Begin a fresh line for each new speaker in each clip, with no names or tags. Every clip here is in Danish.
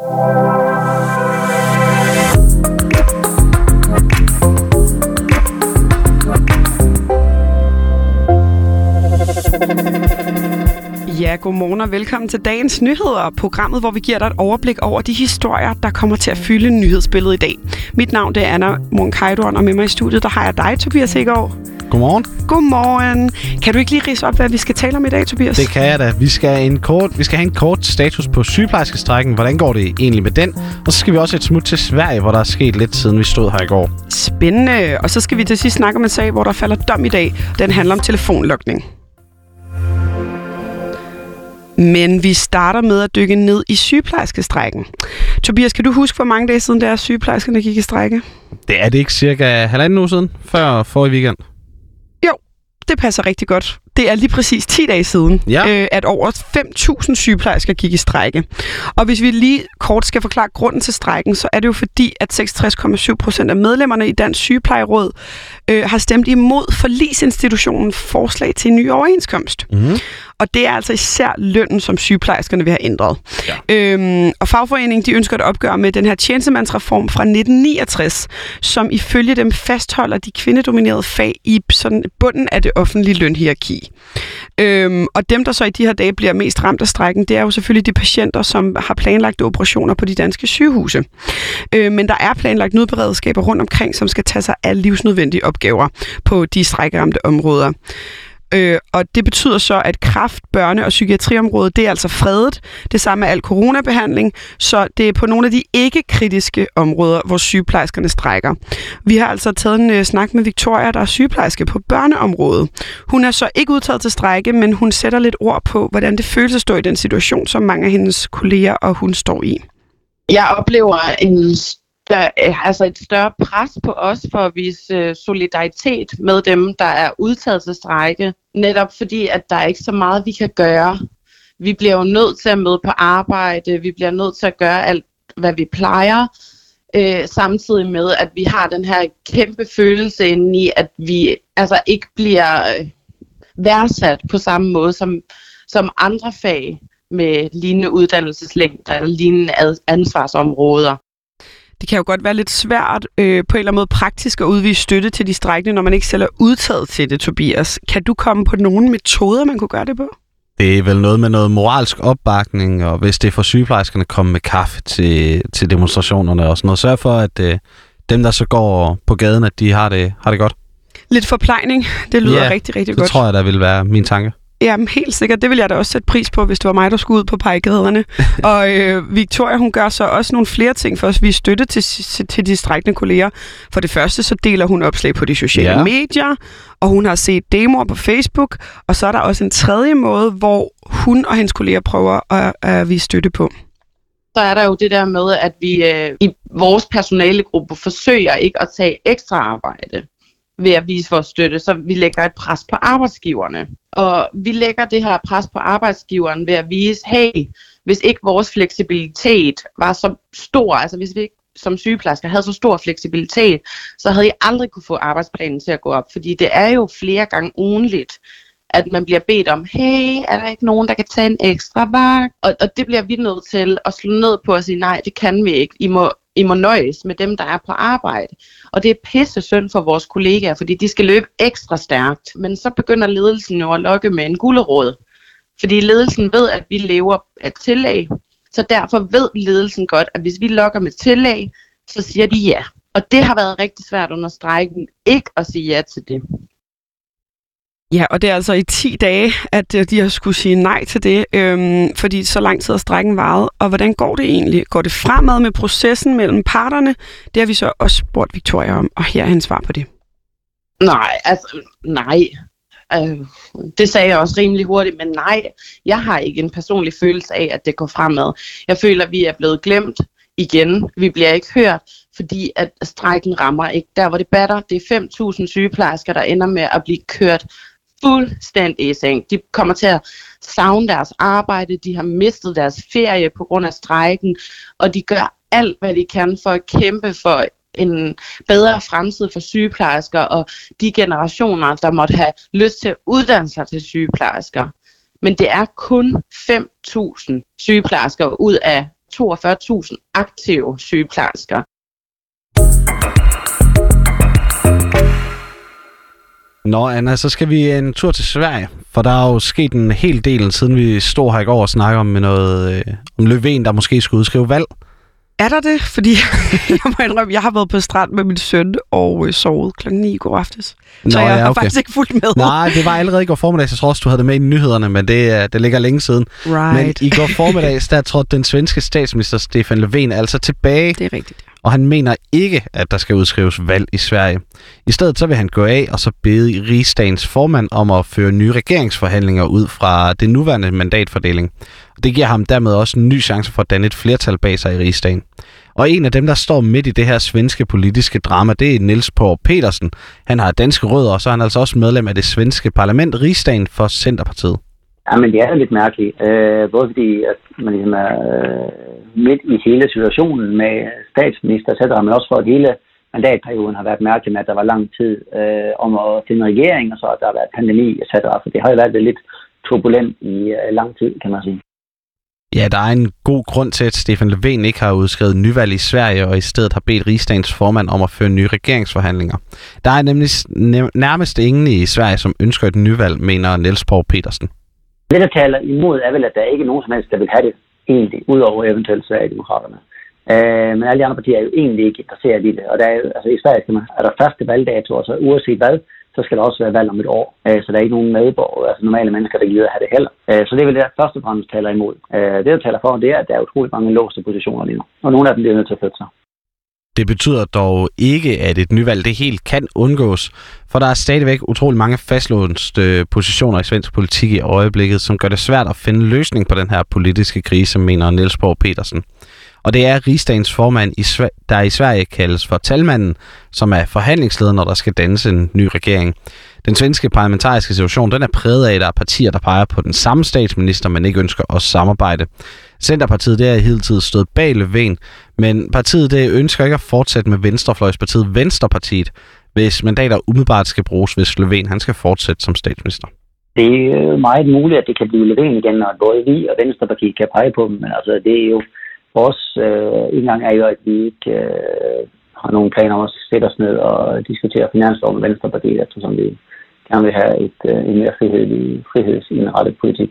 Ja, godmorgen og velkommen til dagens nyheder, programmet, hvor vi giver dig et overblik over de historier, der kommer til at fylde nyhedsbilledet i dag. Mit navn det er Anna Munkajdorn, og med mig i studiet, der har jeg dig, Tobias Egaard.
Godmorgen.
Godmorgen. Kan du ikke lige rise op, hvad vi skal tale om i dag, Tobias?
Det kan jeg da. Vi skal, en kort, vi skal have en kort status på sygeplejerskestrækken. Hvordan går det egentlig med den? Og så skal vi også et smut til Sverige, hvor der er sket lidt siden vi stod her i går.
Spændende. Og så skal vi til sidst snakke om en sag, hvor der falder dom i dag. Den handler om telefonlukning. Men vi starter med at dykke ned i sygeplejerskestrækken. Tobias, kan du huske, hvor mange dage siden det er, sygeplejerskerne gik i strække?
Det er det ikke cirka halvanden uge siden, før forrige weekend?
Det passer rigtig godt. Det er lige præcis 10 dage siden,
Ja.
øh, at over 5.000 sygeplejersker gik i strække. Og hvis vi lige kort skal forklare grunden til strækken, så er det jo fordi, at 66,7 procent af medlemmerne i Dansk Sygeplejeråd øh, har stemt imod forlisinstitutionens forslag til en ny overenskomst.
Mm-hmm.
Og det er altså især lønnen, som sygeplejerskerne vil have ændret.
Ja.
Øhm, og fagforeningen de ønsker et opgør med den her tjenestemandsreform fra 1969, som ifølge dem fastholder de kvindedominerede fag i sådan bunden af det offentlige lønhierarki. Øhm, og dem, der så i de her dage bliver mest ramt af strækken, det er jo selvfølgelig de patienter, som har planlagt operationer på de danske sygehuse. Øh, men der er planlagt nødberedskaber rundt omkring, som skal tage sig af livsnødvendige opgaver på de strækkeramte områder. Øh, og det betyder så, at kraft, børne- og psykiatriområdet, det er altså fredet. Det samme er al coronabehandling, så det er på nogle af de ikke-kritiske områder, hvor sygeplejerskerne strækker. Vi har altså taget en øh, snak med Victoria, der er sygeplejerske på børneområdet. Hun er så ikke udtaget til strække, men hun sætter lidt ord på, hvordan det føles at stå i den situation, som mange af hendes kolleger og hun står i.
jeg oplever en større, øh, altså et større pres på os for at vise øh, solidaritet med dem, der er udtaget til strække. Netop fordi, at der er ikke så meget, vi kan gøre. Vi bliver jo nødt til at møde på arbejde. Vi bliver nødt til at gøre alt, hvad vi plejer. Øh, samtidig med, at vi har den her kæmpe følelse inde i, at vi altså ikke bliver øh, værdsat på samme måde som, som andre fag med lignende uddannelseslængder eller lignende ansvarsområder.
Det kan jo godt være lidt svært øh, på en eller anden måde praktisk at udvise støtte til de strækkende, når man ikke selv er udtaget til det, Tobias. Kan du komme på nogle metoder, man kunne gøre det på?
Det er vel noget med noget moralsk opbakning, og hvis det er for sygeplejerskerne, komme med kaffe til, til demonstrationerne og sådan noget. Sørg for, at øh, dem, der så går på gaden, at de har det, har det godt.
Lidt forplejning, det lyder
Ja,
rigtig, rigtig
Det
godt.
tror jeg, der vil være min tanke.
Jamen helt sikkert, det vil jeg da også sætte pris på, hvis det var mig, der skulle ud på pejgaderne. og øh, Victoria, hun gør så også nogle flere ting for os. Vi støtte til, til, til de strækkende kolleger. For det første, så deler hun opslag på de sociale
ja.
medier, og hun har set demoer på Facebook. Og så er der også en tredje måde, hvor hun og hendes kolleger prøver at, at vise støtte på.
Så er der jo det der med, at vi øh, i vores personalegruppe forsøger ikke at tage ekstra arbejde ved at vise vores støtte, så vi lægger et pres på arbejdsgiverne. Og vi lægger det her pres på arbejdsgiveren ved at vise, hey, hvis ikke vores fleksibilitet var så stor, altså hvis vi ikke som sygeplejersker havde så stor fleksibilitet, så havde I aldrig kunne få arbejdsplanen til at gå op, fordi det er jo flere gange ugenligt, at man bliver bedt om, hey, er der ikke nogen, der kan tage en ekstra vagt? Og, og det bliver vi nødt til at slå ned på og sige, nej, det kan vi ikke. I må, I må nøjes med dem, der er på arbejde. Og det er pisse synd for vores kollegaer, fordi de skal løbe ekstra stærkt. Men så begynder ledelsen jo at lokke med en gulderåd. Fordi ledelsen ved, at vi lever af tillæg. Så derfor ved ledelsen godt, at hvis vi lokker med tillæg, så siger de ja. Og det har været rigtig svært under strejken, ikke at sige ja til det.
Ja, og det er altså i 10 dage, at øh, de har skulle sige nej til det, øhm, fordi så lang tid har strækken varet. Og hvordan går det egentlig? Går det fremad med processen mellem parterne? Det har vi så også spurgt Victoria om, og her er hendes svar på det.
Nej, altså, nej. Øh, det sagde jeg også rimelig hurtigt, men nej, jeg har ikke en personlig følelse af, at det går fremad. Jeg føler, at vi er blevet glemt igen. Vi bliver ikke hørt, fordi at strækken rammer ikke der, hvor det batter. Det er 5.000 sygeplejersker, der ender med at blive kørt fuldstændig i seng. De kommer til at savne deres arbejde, de har mistet deres ferie på grund af strejken, og de gør alt, hvad de kan for at kæmpe for en bedre fremtid for sygeplejersker og de generationer, der måtte have lyst til at uddanne sig til sygeplejersker. Men det er kun 5.000 sygeplejersker ud af 42.000 aktive sygeplejersker.
Nå, Anna, så skal vi en tur til Sverige, for der er jo sket en hel del, siden vi stod her i går og snakkede om noget øh, om Løven, der måske skulle udskrive valg.
Er der det? Fordi jeg må indrømme, jeg har været på strand med min søn og øh, sovet klokken 9 i går aftes.
Nå,
så jeg
ja,
har
okay.
faktisk ikke fulgt med.
Nej, det var allerede i går formiddag, så jeg tror også, du havde det med i nyhederne, men det, øh, det ligger længe siden.
Right.
Men i går formiddags, der trådte den svenske statsminister Stefan Löfven altså tilbage,
Det er rigtigt
og han mener ikke, at der skal udskrives valg i Sverige. I stedet så vil han gå af og så bede rigsdagens formand om at føre nye regeringsforhandlinger ud fra det nuværende mandatfordeling. Det giver ham dermed også en ny chance for at danne et flertal bag sig i rigsdagen. Og en af dem, der står midt i det her svenske politiske drama, det er Niels Pår Petersen. Han har danske rødder, og så er han altså også medlem af det svenske parlament, Rigsdagen for Centerpartiet.
Ja, men det er lidt mærkeligt. Øh, både fordi, at man ligesom er øh, midt i hele situationen med statsminister, etc., men også for at hele mandatperioden har været mærkeligt med, at der var lang tid øh, om at finde regering, og så at der har været pandemi, etc. Så det har jo været lidt turbulent i øh, lang tid, kan man sige.
Ja, der er en god grund til, at Stefan Löfven ikke har udskrevet nyvalg i Sverige, og i stedet har bedt rigsdagens formand om at føre nye regeringsforhandlinger. Der er nemlig nærmest ingen i Sverige, som ønsker et nyvalg, mener Niels Borg Petersen.
Det, der taler imod, er vel, at der ikke er nogen som helst, der vil have det egentlig, udover eventuelt Sverigedemokraterne. Øh, men alle de andre partier er jo egentlig ikke interesseret i det. Og der er, altså, i Sverige skal man, er der første valgdato, og så uanset hvad, så skal der også være valg om et år. Øh, så der er ikke nogen medborgere, altså normale mennesker, der gider have det heller. Øh, så det er vel det, der først og fremmest taler imod. Øh, det, der taler for, det er, at der er utrolig mange låste positioner lige nu. Og nogle af dem bliver nødt til at flytte sig.
Det betyder dog ikke, at et nyvalg det helt kan undgås, for der er stadigvæk utrolig mange fastlåste positioner i svensk politik i øjeblikket, som gør det svært at finde løsning på den her politiske krise, mener Niels Borg Petersen. Og det er rigsdagens formand, i Sve- der i Sverige kaldes for talmanden, som er forhandlingsleder, når der skal dannes en ny regering. Den svenske parlamentariske situation den er præget af, at der er partier, der peger på den samme statsminister, men ikke ønsker at samarbejde. Centerpartiet det er hele tiden stået bag Löfven, men partiet det ønsker ikke at fortsætte med Venstrefløjspartiet Venstrepartiet, hvis mandater umiddelbart skal bruges, hvis Löfven han skal fortsætte som statsminister.
Det er meget muligt, at det kan blive Löfven igen, og både vi og Venstrepartiet kan pege på dem. Men altså, det er jo vores øh, indgang er jo, at vi ikke øh, har nogle planer om at sætte os ned og diskutere finanslov med Venstrepartiet, eftersom vi gerne vil have et, øh, en mere frihed, frihedsindrettet politik.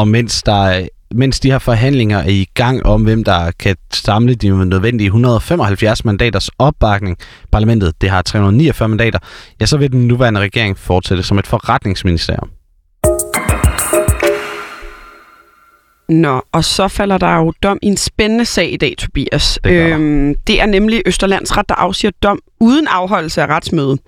Og mens, der, mens de her forhandlinger er i gang om, hvem der kan samle de nødvendige 175 mandaters opbakning, parlamentet det har 349 mandater, ja, så vil den nuværende regering fortsætte som et forretningsministerium.
Nå, og så falder der jo dom i en spændende sag i dag, Tobias.
Det der.
øhm, det er nemlig Østerlandsret, der afsiger dom uden afholdelse af retsmøde.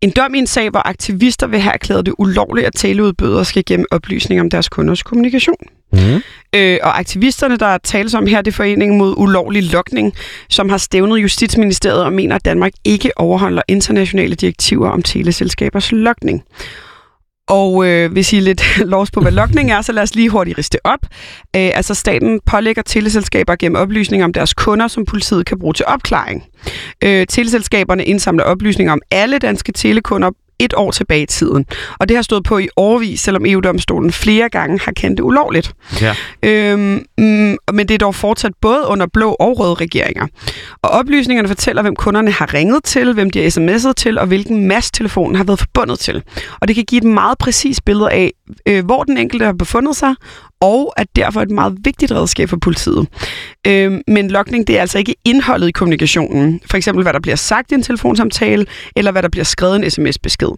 En dom i en sag, hvor aktivister vil have erklæret det ulovligt, at teleudbydere skal gemme oplysninger om deres kunders kommunikation.
Mm.
Øh, og aktivisterne, der tales om her, det er Foreningen mod ulovlig lokning, som har stævnet Justitsministeriet og mener, at Danmark ikke overholder internationale direktiver om teleselskabers lokning. Og øh, hvis I er lidt lovs på, hvad lokning er, så lad os lige hurtigt riste op. Øh, altså staten pålægger teleselskaber gennem oplysninger om deres kunder, som politiet kan bruge til opklaring. Øh, teleselskaberne indsamler oplysninger om alle danske telekunder et år tilbage i tiden. Og det har stået på i årvis, selvom EU-domstolen flere gange har kendt det ulovligt.
Ja.
Øhm, mm, men det er dog fortsat både under blå og røde regeringer. Og oplysningerne fortæller, hvem kunderne har ringet til, hvem de har sms'et til, og hvilken masttelefonen har været forbundet til. Og det kan give et meget præcist billede af, øh, hvor den enkelte har befundet sig, og er derfor et meget vigtigt redskab for politiet. Øhm, men lokning, det er altså ikke indholdet i kommunikationen. For eksempel, hvad der bliver sagt i en telefonsamtale, eller hvad der bliver skrevet en sms-besked.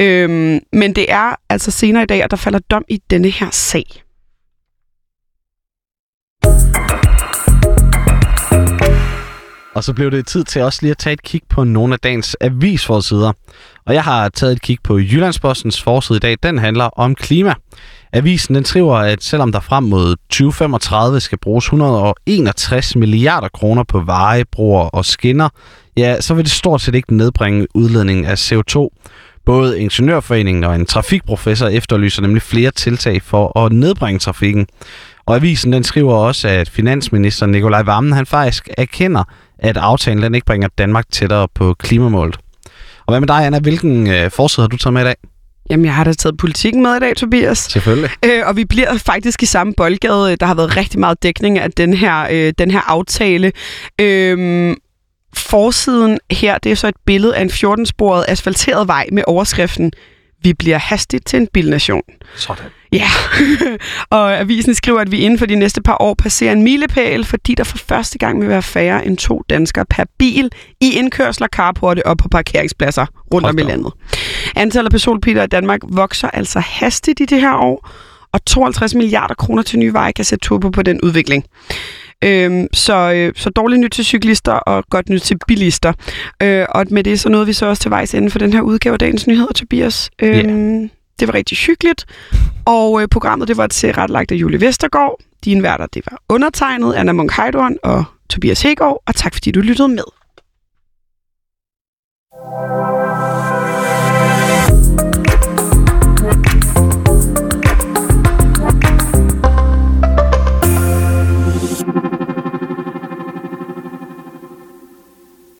Øhm, men det er altså senere i dag, at der falder dom i denne her sag.
Og så blev det tid til også lige at tage et kig på nogle af dagens avisforsider. Og jeg har taget et kig på Jyllandspostens forside i dag. Den handler om klima. Avisen den skriver, at selvom der frem mod 2035 skal bruges 161 milliarder kroner på veje, broer og skinner, ja, så vil det stort set ikke nedbringe udledningen af CO2. Både Ingeniørforeningen og en trafikprofessor efterlyser nemlig flere tiltag for at nedbringe trafikken. Og avisen den skriver også, at finansminister Nikolaj Vammen han faktisk erkender, at aftalen den ikke bringer Danmark tættere på klimamålet. Og hvad med dig, Anna? Hvilken øh, forside har du taget med i dag?
Jamen, jeg har da taget politikken med i dag, Tobias.
Selvfølgelig.
Øh, og vi bliver faktisk i samme boldgade. Der har været rigtig meget dækning af den her, øh, den her aftale. Øh, forsiden her, det er så et billede af en 14-sporet asfalteret vej med overskriften Vi bliver hastigt til en bilnation.
Sådan.
Ja, og avisen skriver, at vi inden for de næste par år passerer en milepæl, fordi der for første gang vil være færre end to danskere per bil i indkørsler, carporte og på parkeringspladser rundt om i landet. Antallet af personbiler i Danmark vokser altså hastigt i det her år, og 52 milliarder kroner til nye veje kan sætte turbo på den udvikling. Øhm, så, øh, så dårligt nyt til cyklister og godt nyt til bilister. Øh, og med det så nåede vi så også til vejs ende for den her udgave af Dagens Nyheder, Tobias. Øhm, yeah. Det var rigtig hyggeligt. Og øh, programmet det var til retlagt af Julie Vestergaard. Din værter det var undertegnet Anna Munk Heidorn og Tobias Hegård. Og tak fordi du lyttede med.